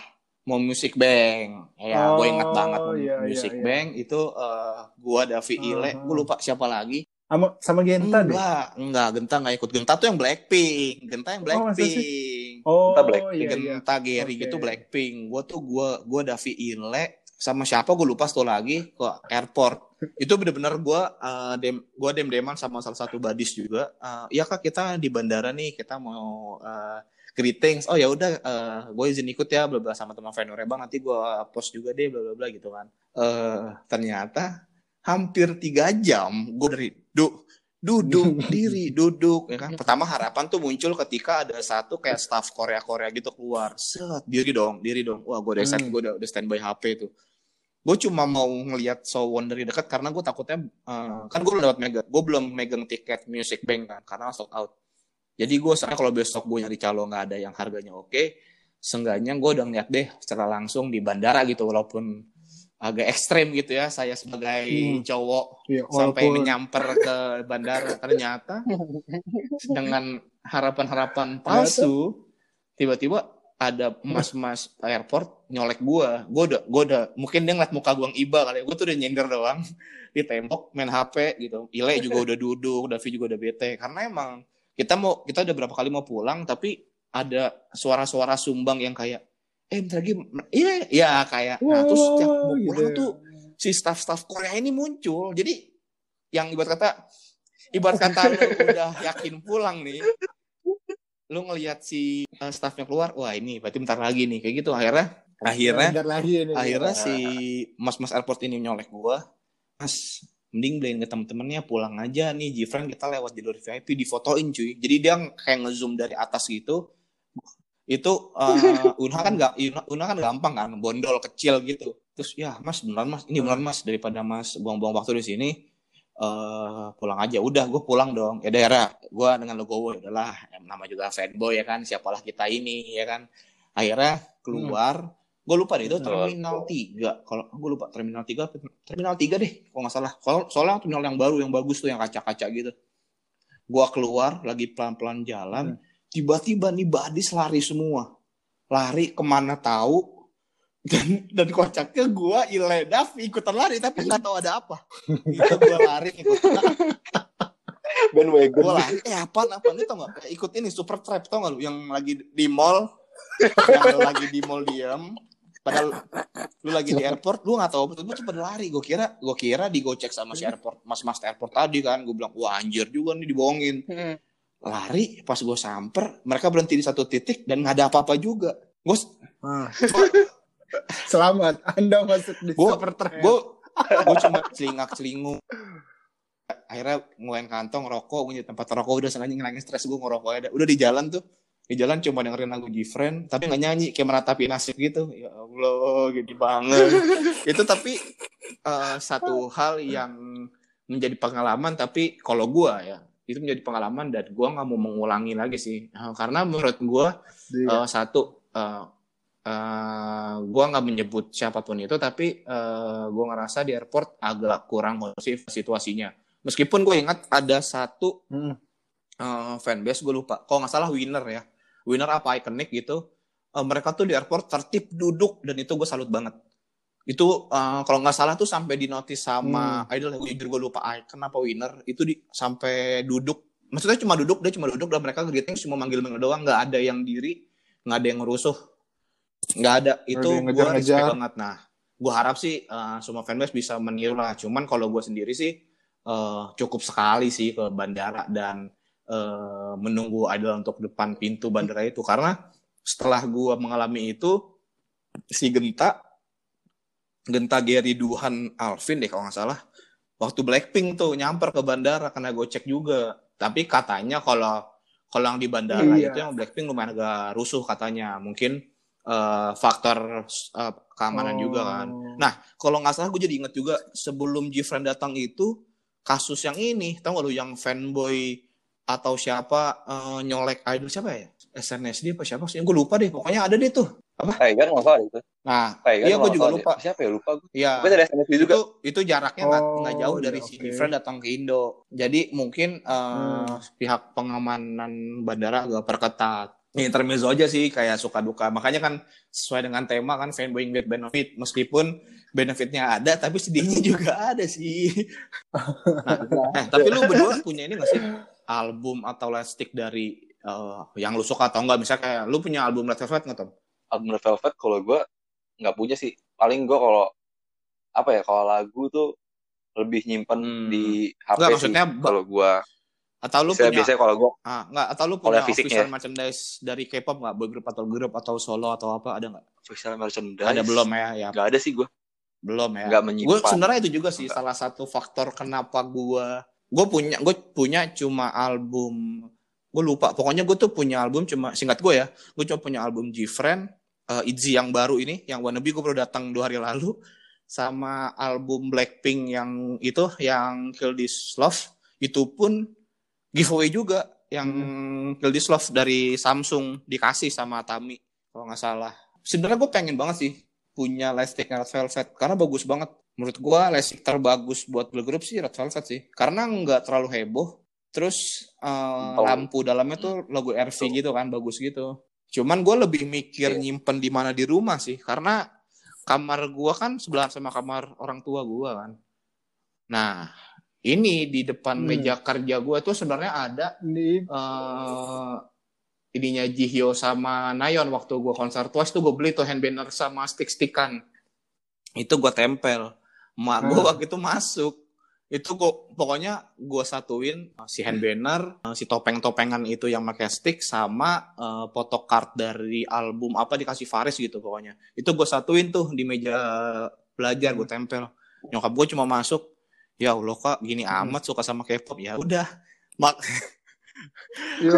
Mau Music Bank, ya gue ingat Oh, banget mau iya, iya, Music iya. Bank itu eh, gue Davi Ile, Uh-huh. gue lupa siapa lagi. Sama sama Genta deh. Enggak, enggak, Genta nggak ikut. Genta tuh yang Blackpink, Genta yang Oh? Blackpink. Oh, Kita Blackpink. iya iya. Genta Gary Oke. gitu Blackpink. Gue tuh gue gue Davi Ile sama siapa gue lupa satu lagi ke airport. Itu bener-bener gue uh, dem gue dem deman sama salah satu badis juga. Uh, Iya kak kita di bandara nih kita mau uh, greetings. Oh ya udah uh, gue izin ikut ya bla bla sama teman Venure bang nanti gue post juga deh bla bla bla gitu kan. Eh ternyata hampir tiga jam gue dari du duduk diri duduk ya kan pertama harapan tuh muncul ketika ada satu kayak staff Korea Korea gitu keluar set diri dong diri dong wah gue udah Hmm. gue udah, udah standby HP tuh gue cuma mau ngelihat Sowon dari dekat karena gue takutnya eh, kan gue belum dapat megang gue belum megang tiket Music Bank kan karena sold out jadi gue soalnya kalau besok gue nyari calo nggak ada yang harganya oke seenggaknya gue udah ngeliat deh secara langsung di bandara gitu walaupun agak ekstrem gitu ya saya sebagai Hmm. cowok sampai walaupun menyamper ke bandara ternyata dengan harapan-harapan palsu tiba-tiba ada mas-mas airport nyolek gua gua udah gua udah mungkin dia ngeliat muka gua yang iba kali ya. gua tuh udah nyender doang di tembok main HP gitu Ile juga udah duduk Davi juga udah bete karena emang kita mau kita udah berapa kali mau pulang tapi ada suara-suara sumbang yang kayak eh bentar lagi iya ya kayak nah terus setiap mau pulang gitu. tuh si staff-staff Korea ini muncul. Jadi yang ibarat kata ibarat kata lu udah yakin pulang nih, lu ngelihat si uh, staffnya keluar, wah ini berarti bentar lagi nih kayak gitu. Akhirnya akhirnya Bentar lagi ini. akhirnya si mas-mas airport ini nyolek gua, Mas mending beliin ke temen-temennya pulang aja nih Jifran kita lewat jalur VIP difotoin cuy. Jadi dia kayak ngezoom dari atas gitu. Itu uh, Unha kan gak Unha kan gampang kan bondol kecil gitu. Terus ya mas beneran mas. Ini beneran mas. Daripada mas buang-buang waktu di sini eh pulang aja. Udah gue pulang dong. Ya daerah gue dengan logo udahlah ya, nama juga fanboy ya kan siapalah kita ini ya kan. Akhirnya keluar gue lupa deh itu terminal 3 kalau gue lupa terminal 3 apa terminal 3 deh kalau nggak salah. Soalnya, soalnya terminal yang baru yang bagus tuh yang kaca-kaca gitu. Gue keluar lagi pelan-pelan jalan tiba-tiba nih badis lari semua. Lari ke mana tahu dan dan kocaknya gue Ile Davi ikutan lari tapi nggak tahu ada apa. Itu gue lari ikutan bandwagon gue lari eh apaan apaan lu tau nggak? Kayak ikut ini super trap tau nggak lu? Yang lagi di mall yang lagi di mall diam padahal lu lagi di airport lu nggak tahu apa gue cepet lari. Gue kira gue kira digocek sama si airport mas mas airport tadi kan. Gue bilang wah anjir juga nih dibohongin. Lari pas gue samper mereka berhenti di satu titik dan nggak ada apa-apa juga. Gue Ah. Selamat, Anda masuk di trap. gue gue cuma celingak celingu akhirnya ngeluarin kantong rokok gue di tempat rokok udah sengaja ngilangin stres gue ngerokok ada udah di jalan tuh di jalan cuma dengerin lagu Gfriend tapi nggak nyanyi kayak meratapi nasib gitu. Ya Allah gini banget. Itu tapi eh, satu hal yang menjadi pengalaman tapi kalau gue ya itu menjadi pengalaman dan gue nggak mau mengulangi lagi sih. Eh, karena menurut gue. Eh, satu uh, uh, gue nggak menyebut siapa pun itu tapi uh, gue ngerasa di airport agak kurang kondusif situasinya. Meskipun gue ingat ada satu Hmm. uh, fanbase gue lupa. Kalau nggak salah winner ya winner apa iconic gitu Uh, mereka tuh di airport tertib duduk dan itu gue salut banget. Itu uh, kalau nggak salah tuh sampai di notice sama idol jujur gue lupa icon apa winner itu di sampai duduk. Maksudnya cuma duduk dia cuma duduk dan mereka greeting cuma manggil manggil doang nggak ada yang diri nggak ada yang ngerusuh nggak ada itu gue respect banget. Nah gue harap sih uh, semua fanbase bisa meniru lah. Cuman kalau gue sendiri sih uh, cukup sekali sih ke bandara dan uh, menunggu idol untuk depan pintu bandara itu karena setelah gue mengalami itu si Genta Genta Gary Duhan Alvin deh kalau nggak salah waktu Blackpink tuh nyamper ke bandara karena gue cek juga tapi katanya kalau kalau yang di bandara Iya. itu yang Blackpink lumayan agak rusuh katanya mungkin eh, faktor eh, keamanan Oh. juga kan Nah, kalau nggak salah gue jadi inget juga sebelum Gfriend datang itu kasus yang ini, tau gak lu yang fanboy atau siapa eh, nyolek idol siapa ya SNSD apa siapa sih gue lupa deh pokoknya ada deh tuh Tiger nggak salah itu. nah Tiger iya gue juga lupa dia. Siapa ya lupa gue. Iya. Gue dari SNSD juga. itu itu jaraknya nggak Oh, nggak jauh dari iya, si. Different datang ke Indo jadi mungkin eh, Hmm. pihak pengamanan bandara agak perketat ini intermezzo aja sih kayak suka duka makanya kan sesuai dengan tema kan fanboying with benefit meskipun benefitnya ada tapi sedihnya juga ada sih nah, eh, tapi lu berdua punya ini gak sih album atau lightstick dari eh, yang lu suka atau enggak misalnya kayak lu punya album Red Velvet nggak Tom? Album Red Velvet kalau gue nggak punya sih. Paling gue kalau apa ya kalau lagu tuh lebih nyimpen Hmm. di HP Nggak, sih. Kalau gue atau lu biasanya, punya biasanya kalau gue ah nggak atau lu punya fisiknya official merchandise dari K-pop nggak boy group atau grup atau solo atau apa ada nggak? official merchandise Ada belum ya? Ya Nggak ada sih gue. belum ya. Gue sebenarnya itu juga sih Nggak. salah satu faktor kenapa gue gue punya gue punya cuma album gue lupa. Pokoknya gue tuh punya album cuma singkat gue ya gue cuma punya album G-Friend eh, Itzy yang baru ini yang Wannabe gue baru datang dua hari lalu sama album Blackpink yang itu yang Kill This Love. Itu pun giveaway juga yang Kill This Love dari Samsung dikasih sama Tami kalau nggak salah. Sebenarnya gue pengen banget sih punya lightstick Red Velvet karena bagus banget menurut gue lightstick terbagus buat girl group sih Red Velvet sih. Karena nggak terlalu heboh terus eh, Oh. lampu dalamnya tuh logo RV gitu kan bagus gitu. Cuman gue lebih mikir Iya. nyimpen di mana di rumah sih karena kamar gue kan sebelah sama kamar orang tua gue kan. Nah ini di depan Hmm. meja kerja gue tuh sebenarnya ada Ini. eh ininya Jihyo sama Nayon waktu gue konser. Twice tuh gue beli tuh hand banner sama stick-stickan. Itu gue tempel mak gue Hmm. waktu itu masuk. Itu gue pokoknya gue satuin uh, si hand banner uh, si topeng-topengan itu yang pakai stick sama uh, foto card dari album apa dikasih Faris gitu pokoknya. Itu gue satuin tuh di meja belajar gue tempel. Nyokap gue cuma masuk ya Allah kak gini amat suka sama K-pop. Ya udah. Mak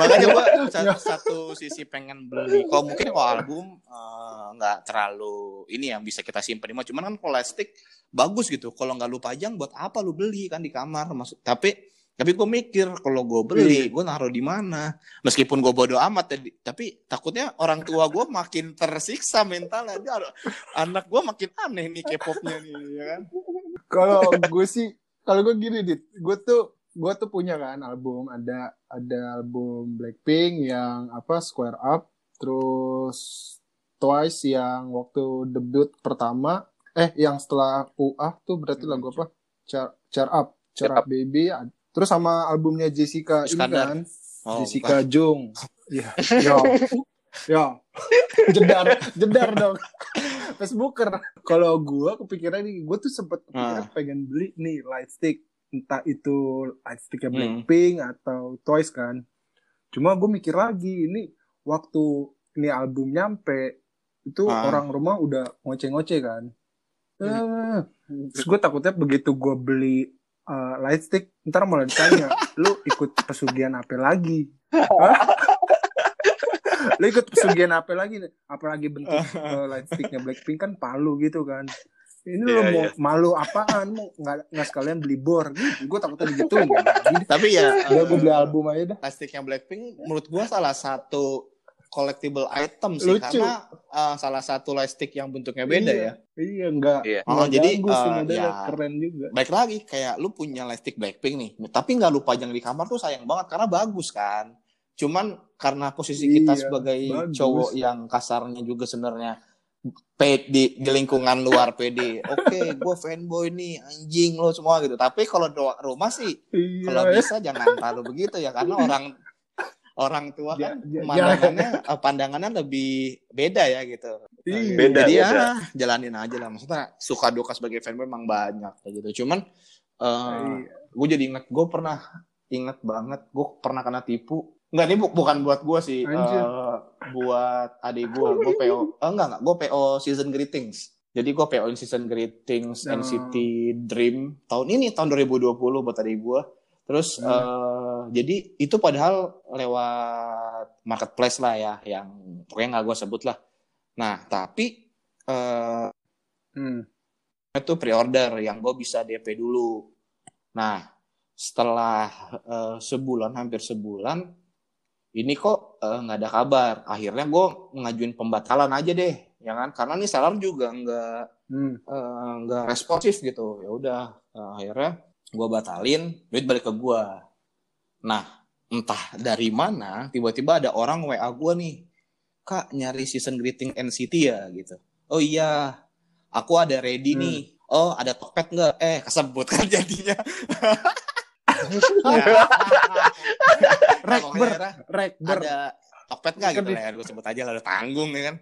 makanya gua sa- satu sisi pengen beli. Kalau mungkin kalau album eh, nggak terlalu ini yang bisa kita simpan rumah cuman kan kalau plastik bagus gitu. Kalau nggak lu pajang buat apa lu beli? Kan di kamar maksud tapi tapi gue mikir kalau gue beli gue naruh di mana? Meskipun gue bodoh amat tapi takutnya orang tua gue makin tersiksa mentalnya. Dia, anak gue makin aneh nih K-popnya nih ya kan? Kalau gue sih kalau gue gini dit. Gue tuh gue tuh punya kan album ada ada album Blackpink yang apa Square Up terus Twice yang waktu debut pertama eh yang setelah UA tuh berarti lagu apa? Cheer, Cheer Up Cheer Cheer Up. Baby terus sama albumnya Jessica ini Iskandar. kan oh, Jessica Jung. Ya ya ya jedar jedar dong. Facebooker. Kalau gue kepikiran nih gue tuh sempet kepikiran Ah. pengen beli nih light stick entah itu light sticknya Hmm. Blackpink atau Twice kan. Cuma gue mikir lagi ini waktu ini album nyampe itu Ah. orang rumah udah ngoceh-ngoceh kan. Eh, terus gue takutnya begitu gue beli eh, light stick ntar malah ditanya lu ikut pesugihan apa lagi? Lu ikut pesugihan apa lagi apalagi bentuk eh, light sticknya Blackpink kan palu gitu kan ini lu Iya, mau iya. malu apaan mau nggak nggak sekalian beli bor gitu gue takutnya Jadi, tapi ya udah gue beli eh, album aja dah plastiknya Blackpink menurut gua salah satu collectible item sih Lucu. karena uh, salah satu lightstick yang bentuknya beda Iya. ya. iya enggak Iya. Oh, jadi, tuh eh, modelnya ya. keren juga Baik lagi kayak lu punya lightstick Blackpink nih, tapi nggak lu pajang di kamar tuh sayang banget karena bagus kan. Cuman karena posisi kita Iya, sebagai bagus. cowok yang kasarnya juga sebenarnya di, di lingkungan luar PD. Oke, gue fanboy nih, anjing lo semua gitu. Tapi kalau doa rumah sih iya kalau ya. bisa jangan terlalu begitu ya karena orang orang tua kan ja- pandangannya eh, pandangannya lebih beda ya gitu. Iya. Beda, Jadi ya beda. jalanin aja lah. Maksudnya suka duka sebagai fanboy memang banyak kayak gitu. Cuman eh Iya. gue jadi inget gue pernah inget banget gue pernah kena tipu. Enggak ini bu- bukan buat gue sih, Anjir. eh, buat adik gue. Gue PO, eh, enggak enggak, gue PO season greetings. Jadi gue PO in season greetings Oh. NCT Dream tahun ini tahun 2020 buat adik gue. Terus Hmm. eh, jadi itu padahal lewat marketplace lah ya, yang pokoknya nggak gue sebut lah. Nah tapi eh Hmm. itu pre-order yang gue bisa DP dulu. Nah setelah eh, sebulan hampir sebulan ini kok eh, nggak ada kabar. Akhirnya gue ngajuin pembatalan aja deh ya kan? Karena nih seller juga nggak Hmm. eh, nggak responsif gitu. Ya udah eh, akhirnya gue batalin duit balik ke gue nah entah dari mana tiba-tiba ada orang wa gue nih kak nyari season greeting NCT ya gitu. Oh iya aku ada ready Hmm. nih. Oh ada tokped nggak? Eh kesebut kan jadinya Rekber, rekber. ada tokped nggak gitu lah ya? Gue sebut aja lah udah tanggung ya kan?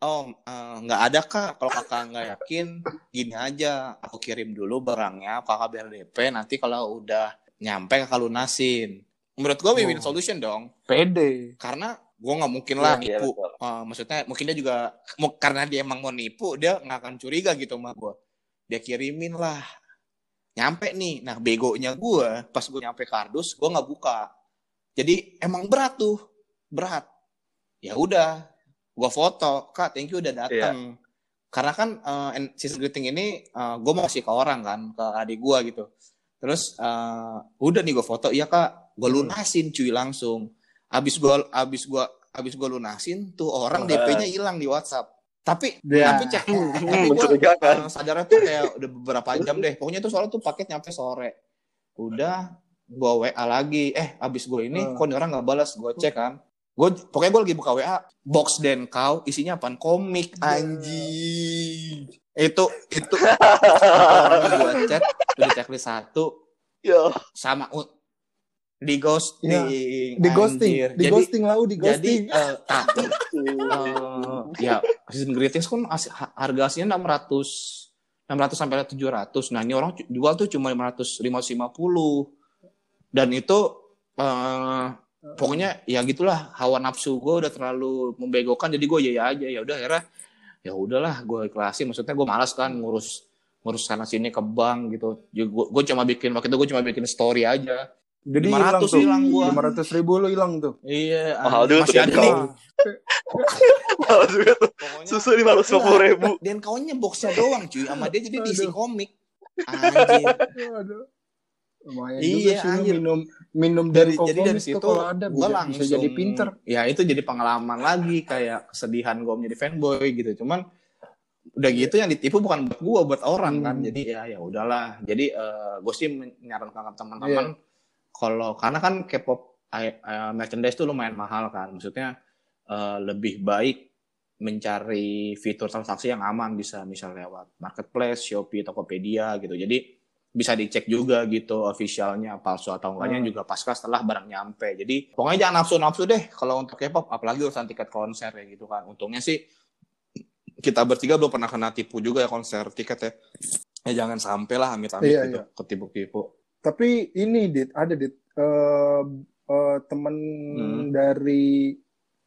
Oh eh, nggak ada kak. Kalau kakak nggak yakin gini aja. Aku kirim dulu barangnya kakak biar DP nanti kalau udah nyampe kakak lunasin. Menurut gue win-win Oh. solution dong. Pede. karena gue nggak mungkin lah Iya, nipu. betul. Eh, maksudnya mungkin dia juga mau karena dia emang mau nipu dia nggak akan curiga gitu sama gue dia kirimin lah nyampe nih. Nah begonya gue pas gue nyampe kardus gue nggak buka. Jadi emang berat tuh. Berat. Ya udah gue foto. Kak thank you udah datang karena kan eh, en- season greeting ini gue mau kasih ke orang kan ke adik gue gitu. Terus eh, udah nih gue foto. Iya kak. Gue lunasin cuy langsung. Abis gue abis gue abis gue lunasin tuh orang. DP-nya hilang di WhatsApp tapi Ya. tapi cek. Tapi gue sadarnya tuh kayak udah beberapa jam deh. Pokoknya tuh soalnya tuh paket nyampe sore. Udah gue WA lagi. Eh abis gue ini Hmm. kok ini orang nggak balas gue cek kan. Gue pokoknya gue lagi buka WA box dan kau isinya apaan? Komik anjing itu itu. Gue chat udah checklist satu. Yo. sama di ghosting Di ghosting, anjir. di jadi ghosting lau, di jadi ghosting. eh, tapi eh, ya season greetings kan as- harga aslinya 600 600 sampai 700 nah ini orang jual tuh cuma 500 550 dan itu eh pokoknya ya gitulah hawa nafsu gue udah terlalu membegokan jadi gue ya ya aja. Ya udah akhirnya ya udahlah gue ikhlasin. Maksudnya gue malas kan ngurus ngurus sana sini ke bank gitu. Gue cuma bikin waktu itu gue cuma bikin story aja Jadi 500 hilang tuh. hilang gua. 500 ribu lu hilang tuh. iya Mahal ah, juga masih tuh ada Mahal juga tuh. pokoknya Susu lima ratus lima puluh ribu. dan kaunya boxnya doang cuy sama dia jadi diisi komik anjir Aduh. Lumayan Iya, juga sih minum minum dari jadi dari situ kalau ada gue bisa, langsung bisa jadi pinter. ya itu jadi pengalaman lagi kayak kesedihan gue menjadi fanboy gitu cuman udah gitu yang ditipu bukan buat gue buat orang kan Hmm. jadi ya ya udahlah jadi gue sih menyarankan ke Iya. Kalau karena kan K-pop eh, eh, merchandise tuh lumayan mahal kan maksudnya eh, lebih baik mencari fitur transaksi yang aman bisa misal lewat marketplace Shopee Tokopedia gitu jadi bisa dicek juga gitu officialnya palsu atau enggaknya Hmm. juga pasca setelah barang nyampe. Jadi pokoknya jangan nafsu-nafsu deh kalau untuk K-pop apalagi urusan tiket konser ya gitu kan. Untungnya sih kita bertiga belum pernah kena tipu juga ya konser tiket ya. Ya jangan sampai lah amit-amit Iya, gitu ketipu-tipu. Tapi ini dit ada dit eh eh, temen Hmm. dari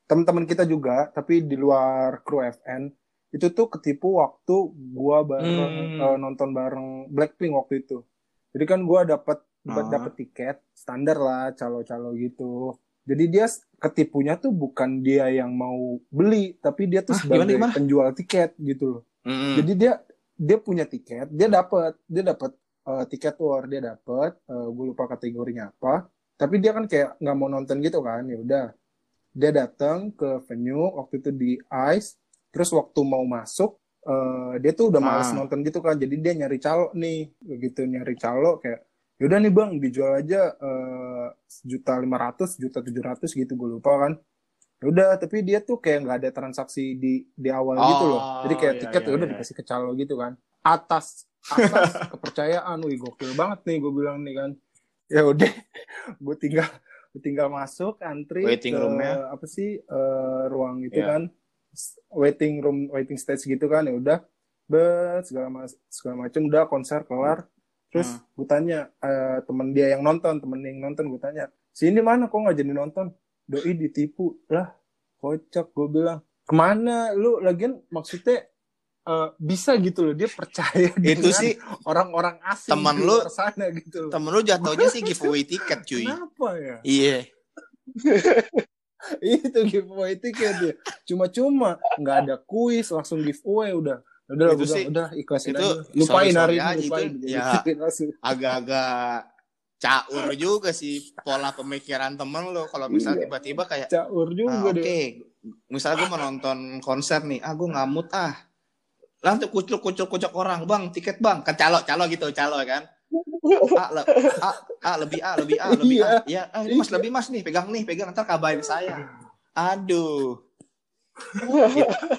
teman-teman kita juga tapi di luar kru FN itu tuh ketipu waktu gua bareng Hmm. eh, nonton bareng Blackpink waktu itu. Jadi kan gua dapat dapat Ah. dapat tiket standar lah calo-calo gitu. Jadi dia ketipunya tuh bukan dia yang mau beli tapi dia tuh Hah, sebagai gimana, gimana? penjual tiket gitu loh. Mm-mm. Jadi dia dia punya tiket, dia dapat dia dapat eh, tiket war, dia dapat gue lupa kategorinya apa. Tapi dia kan kayak nggak mau nonton gitu kan, ya udah. Dia datang ke venue waktu itu di Ice, terus waktu mau masuk eh, dia tuh udah males Ah. nonton gitu kan, jadi dia nyari calo nih, begitu nyari calo kayak yaudah nih bang dijual aja eh, sejuta lima ratus, juta tujuh ratus gitu gue lupa kan. Ya Udah, tapi dia tuh kayak nggak ada transaksi di di awal gitu loh. Oh, Jadi kayak iya, tiket iya, ya udah iya. dikasih ke calo gitu kan. Atas atas kepercayaan, wih gokil banget nih gue bilang nih kan. Ya udah, gue tinggal gue tinggal masuk antri Waiting ke room-nya. apa sih eh, ruang itu Iya. kan waiting room waiting stage gitu kan ya udah bet segala mas segala macam udah konser kelar terus Hmm. gue tanya eh, temen dia yang nonton temen dia yang nonton gue tanya sini mana kok nggak jadi nonton doi ditipu lah kocak gue bilang ke mana lu lagian maksudnya eh, bisa gitu loh dia percaya Itu sih orang-orang asing teman di lu- sana gitu loh. temen lu jatuhnya sih giveaway tiket cuy. kenapa ya Iya. itu giveaway tiket dia cuma-cuma nggak ada kuis langsung giveaway udah udah Itu gue sih- udah ikhlasin itu aja lupain hari aja, ini lupain itu ya. langsung. Agak-agak caur juga sih pola pemikiran temen lo kalau misalnya tiba-tiba kayak Caur ah, juga oke deh. misalnya gue mau nonton konser nih ah gue ngamut ah langsung kucuk kucuk kucuk orang bang tiket bang. Kan calo calo gitu calo kan? A, le, A, A lebih A lebih A lebih A. Ya ah, mas lebih mas nih pegang nih pegang ntar kabarin saya. Aduh.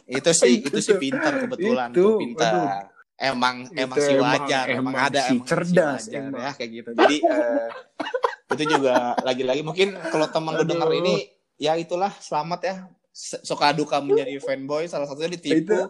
Itu sih itu sih pintar kebetulan Itu, tuh pintar. emang Itu emang sih emang- wajar emang, emang ada si emang cerdas, wajar, emang. ya kayak gitu. Jadi eh, itu juga lagi-lagi mungkin kalau teman lu denger ini ya itulah selamat ya suka duka menjadi fanboy salah satunya ditipu Itu.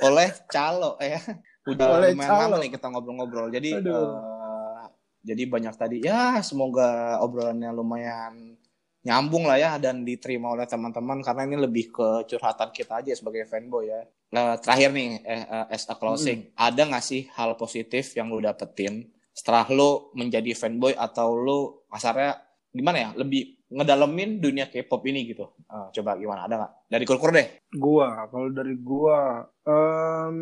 oleh calo ya udah Oleh lumayan calo. lama nih kita ngobrol-ngobrol jadi Aduh. eh, jadi banyak tadi ya semoga obrolannya lumayan nyambung lah ya dan diterima oleh teman-teman karena ini lebih ke curhatan kita aja sebagai fanboy ya. Nah, terakhir nih eh, eh, as a closing, ada nggak sih hal positif yang lu dapetin setelah lu menjadi fanboy atau lu kasarnya gimana ya lebih ngedalemin dunia K-pop ini gitu? Eh, coba gimana ada nggak? Dari Kurkur deh. Gua, kalau dari gua, em,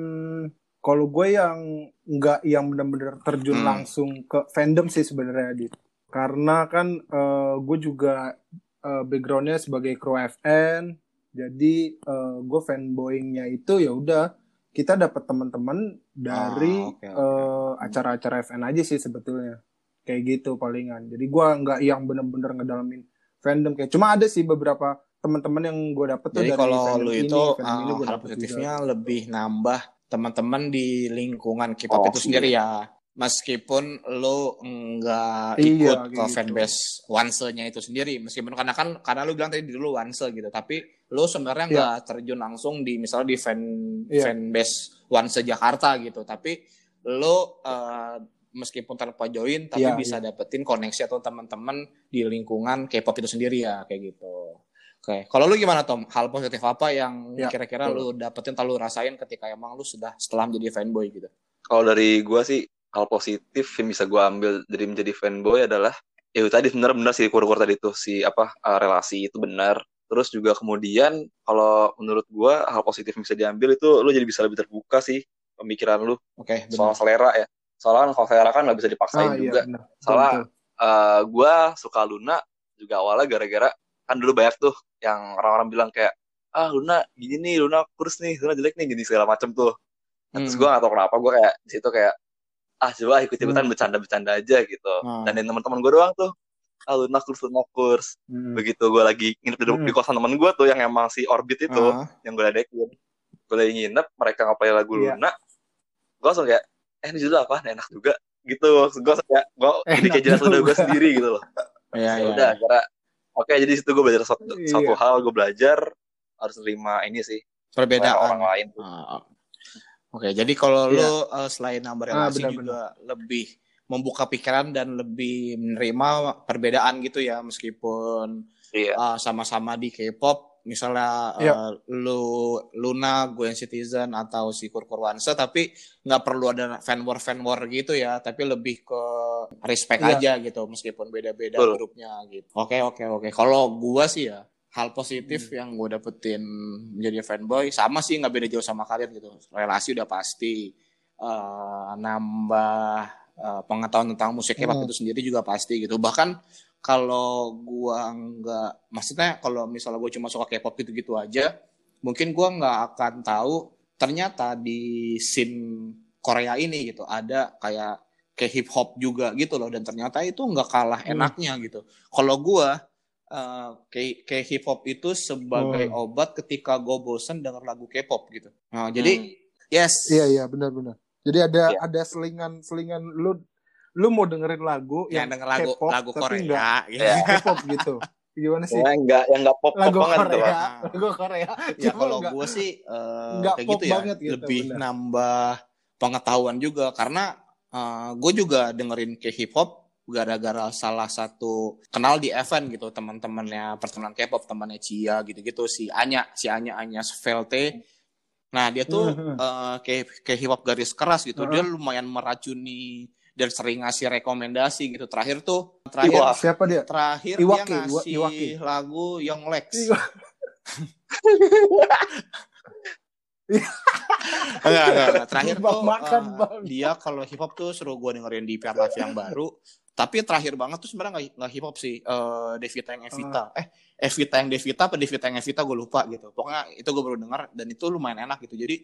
kalau gue yang nggak yang benar-benar terjun Hmm. langsung ke fandom sih sebenarnya Dit. Karena kan eh, gue juga eh, backgroundnya sebagai kru FN, jadi eh, gue fanboyingnya itu ya udah kita dapat teman-teman dari Ah, oke, oke. eh, acara-acara FN aja sih sebetulnya kayak gitu palingan. Jadi gua nggak yang bener-bener ngedalamin fandom kayak cuma ada sih beberapa teman-teman yang gue dapet tuh Jadi dari kalau lu ini, itu ini gua hal dapet positifnya juga. lebih nambah teman-teman di lingkungan K-pop Oh, itu sendiri ya. Meskipun lu nggak Iya, ikut kayak ke gitu. fanbase Once-nya itu sendiri, meskipun karena kan karena lu bilang tadi dulu Once gitu, tapi lu sebenarnya Iya. nggak terjun langsung di misalnya di fan Iya. fanbase Once Jakarta gitu, tapi lu eh, meskipun tanpa join tapi Iya, bisa dapetin koneksi atau teman-teman di lingkungan K-pop itu sendiri ya kayak gitu. Oke, kalau lu gimana Tom? Hal positif apa yang Ya, kira-kira lu betul. dapetin atau lu rasain ketika emang lu sudah setelah menjadi fanboy gitu? Kalau dari gua sih hal positif yang bisa gua ambil dari menjadi fanboy adalah ya itu tadi benar-benar sih kur-kur tadi tuh si apa uh, relasi itu benar. Terus juga kemudian kalau menurut gua hal positif yang bisa diambil itu lu jadi bisa lebih terbuka sih pemikiran lu Oke, soal benar. selera ya. Soalnya kan kalau selera kan nggak bisa dipaksain Ah, iya, juga. Betul, Salah. betul. Eh gua suka Luna juga awalnya gara-gara kan dulu banyak tuh yang orang-orang bilang kayak ah Luna gini nih Luna kurus nih Luna jelek nih gini segala macem tuh Nah, terus Hmm. gue gak tau kenapa gue kayak di situ kayak ah coba ikut ikutan Hmm. bercanda-bercanda aja gitu Hmm. dan teman-teman gue doang tuh ah Luna kurs Luna kurs Hmm. begitu gue lagi nginep di, Hmm. di kosan temen gue tuh yang emang si orbit itu Ah, yang gue ledekin gue lagi nginep mereka ngapain lagu Iya. Luna gue langsung kayak eh ini judul apa enak juga gitu gue kayak gue jadi kayak jelas udah gue juga. sendiri gitu loh Iya, ya iya. udah karena oke jadi di situ gue belajar satu, Iya. satu hal gue belajar harus terima ini sih Perbedaan. orang lain tuh. Ah, Oke, jadi kalau Iya. lu eh, selain nambah Ah, relasi benar, juga lebih membuka pikiran dan lebih menerima perbedaan gitu ya meskipun iya uh, sama-sama di K-pop misalnya uh, Iya. lu Luna, Gwen Citizen atau si Kurkurwansa tapi nggak perlu ada fan war fan war gitu ya tapi lebih ke respect Iya. aja gitu meskipun beda-beda Betul. grupnya gitu. Oke oke oke. Kalau gua sih ya hal Hmm. positif yang gue dapetin menjadi fanboy sama sih nggak beda jauh sama kalian gitu relasi udah pasti uh, nambah uh, pengetahuan tentang musik K-pop Hmm. itu sendiri juga pasti gitu bahkan kalau gua nggak maksudnya kalau misalnya gue cuma suka K-pop gitu-gitu aja mungkin gua nggak akan tahu ternyata di scene Korea ini gitu ada kayak kayak hip hop juga gitu loh dan ternyata itu nggak kalah Hmm. enaknya gitu kalau gua eh, kayak kayak hip hop itu sebagai Hmm. obat ketika gue bosen denger lagu K-pop gitu nah, jadi yes Iya iya benar benar. Jadi ada Iya. ada selingan selingan lu lu mau dengerin lagu yang yang denger lagu K-pop, lagu tapi Korea nggak gitu. Iya. K-pop gitu. Gimana sih? ya enggak yang enggak pop pop lagu banget gitu Korea, Bang. lagu Korea. ya Cuma kalau nggak- gue sih eh, nggak kayak pop gitu ya banget gitu, lebih benar. nambah pengetahuan juga karena gue juga dengerin ke hip hop gara-gara salah satu kenal di event gitu teman-temannya pertemuan K-pop temannya Cia gitu-gitu si Anya si Anya Anya Svelte nah dia tuh eh, kayak kayak hip hop garis keras gitu dia Heeh. lumayan meracuni dan sering ngasih rekomendasi gitu terakhir tuh terakhir Wah. siapa dia? terakhir Iwake, dia Iwa- ngasih Iwake. lagu Young Lex Iwa- enggak, enggak, enggak. Terakhir Bang, tuh makan, Bang. dia kalau hip hop tuh suruh gue dengerin di PR Live yang baru. tapi terakhir banget tuh sebenarnya nggak hip hop sih uh, Devita yang Evita eh Evita yang Devita apa Devita yang Evita gue lupa gitu pokoknya itu gue baru dengar dan itu lumayan enak gitu jadi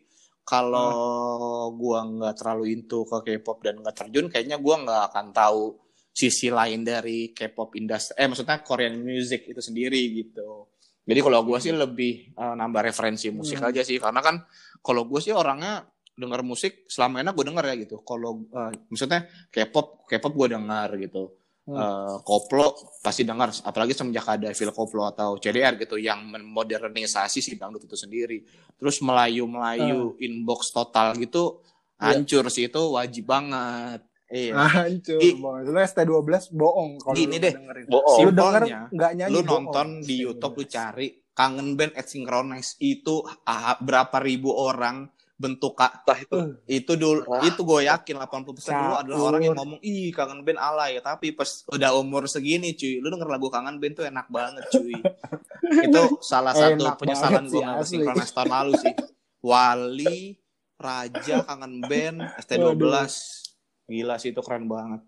kalau gue nggak terlalu into ke K-pop dan nggak terjun kayaknya gue nggak akan tahu sisi lain dari K-pop industri eh maksudnya Korean music itu sendiri gitu. Jadi kalau gue sih lebih uh, nambah referensi musik Hmm. aja sih. Karena kan kalau gue sih orangnya denger musik selama enak gue denger ya gitu. Kalau uh, maksudnya K-pop K-pop gue dengar gitu Hmm. Eh, koplo pasti dengar apalagi semenjak ada Phil Koplo atau CDR gitu yang memodernisasi si dangdut itu sendiri terus Melayu Melayu inbox total gitu Iya. hancur sih itu wajib banget iya Hancur Di- banget. Lu ST12 bohong kalau Gini lu deh. dengerin. Bohong. Lu denger Simpelnya, nggak nyanyi lu bohong. nonton di YouTube lu cari kangen band at synchronize itu ah, berapa ribu orang bentuk kak itu. itu dulu Wah. itu gue yakin 80% dulu adalah orang yang ngomong ih kangen band alay. Tapi pas udah umur segini cuy lu denger lagu kangen band tuh enak banget cuy. Itu salah satu Enak penyesalan gue sih, nggak sinkronis tahun lalu sih. Wali Raja kangen band ST12 gila sih itu keren banget.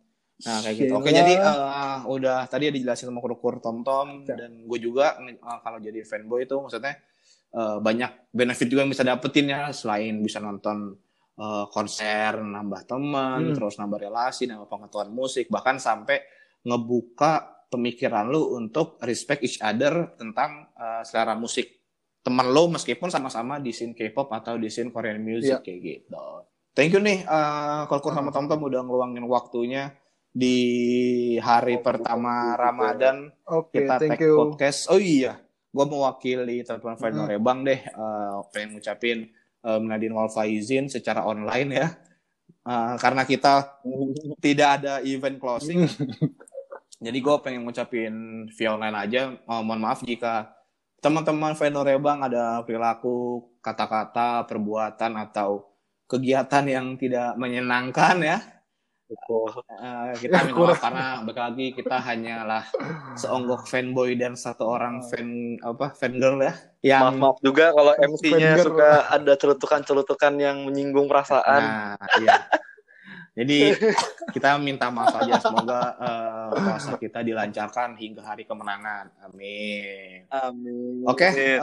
Nah kayak gitu. Oke jadi eh, udah tadi dijelasin sama kur-kur Tom Tom Ya. dan gue juga eh, kalau jadi fanboy itu maksudnya eh, banyak benefit juga yang bisa dapetin ya selain bisa nonton eh, konser nambah teman Hmm. terus nambah relasi nambah pengetahuan musik bahkan sampai ngebuka pemikiran lu untuk respect each other tentang eh, selera musik teman lo meskipun sama-sama di scene K-pop atau di scene Korean music Iya. kayak gitu. Thank you nih eh Kolkur sama Tom Tom udah ngeluangin waktunya di hari pertama Ramadan Oke, kita tag you. podcast. Oh iya, gue mewakili teman-teman fan Mhm. Norebang deh, eh, pengen ngucapin um, Nadine Walfaizin secara online ya, Eh, karena kita tidak ada event closing. Jadi gue pengen ngucapin via online aja. Eh, mohon maaf jika teman-teman fan Norebang ada perilaku, kata-kata, perbuatan atau kegiatan yang tidak menyenangkan ya. Kita minta maaf karena balik lagi kita hanyalah seonggok fanboy dan satu orang fan apa fan girl ya yang Maaf maaf. Juga kalau MC-nya suka ada celutukan-celutukan yang menyinggung perasaan. nah iya. Jadi kita minta maaf aja. Semoga puasa kita dilancarkan hingga hari kemenangan. Amin. Amin. oke eh,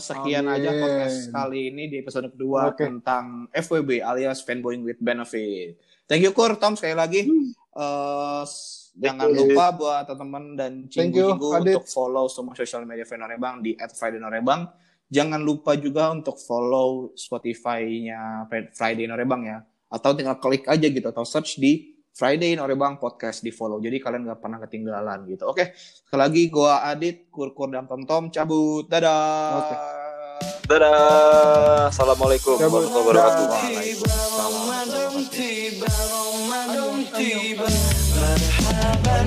sekian Amin. aja podcast kali ini di episode kedua Oke. tentang FWB alias fanboying with benefit thank you Kur Tom sekali lagi Eh, s- jangan you. lupa buat teman-teman dan cinggu-cinggu Adit. untuk follow semua sosial media Fenorebang di @friday_norebang. Jangan lupa juga untuk follow Spotify-nya Friday Norebang ya. Atau tinggal klik aja gitu atau search di Friday Norebang Podcast di follow. Jadi kalian nggak pernah ketinggalan gitu. Oke, sekali lagi gua Adit, Kurkur dan Tom Tom cabut. Dadah. Oke. Dadah. Assalamualaikum warahmatullahi wabarakatuh. Waalaikumsalam warahmatullahi wabarakatuh. Ramadan tiba, Ramadan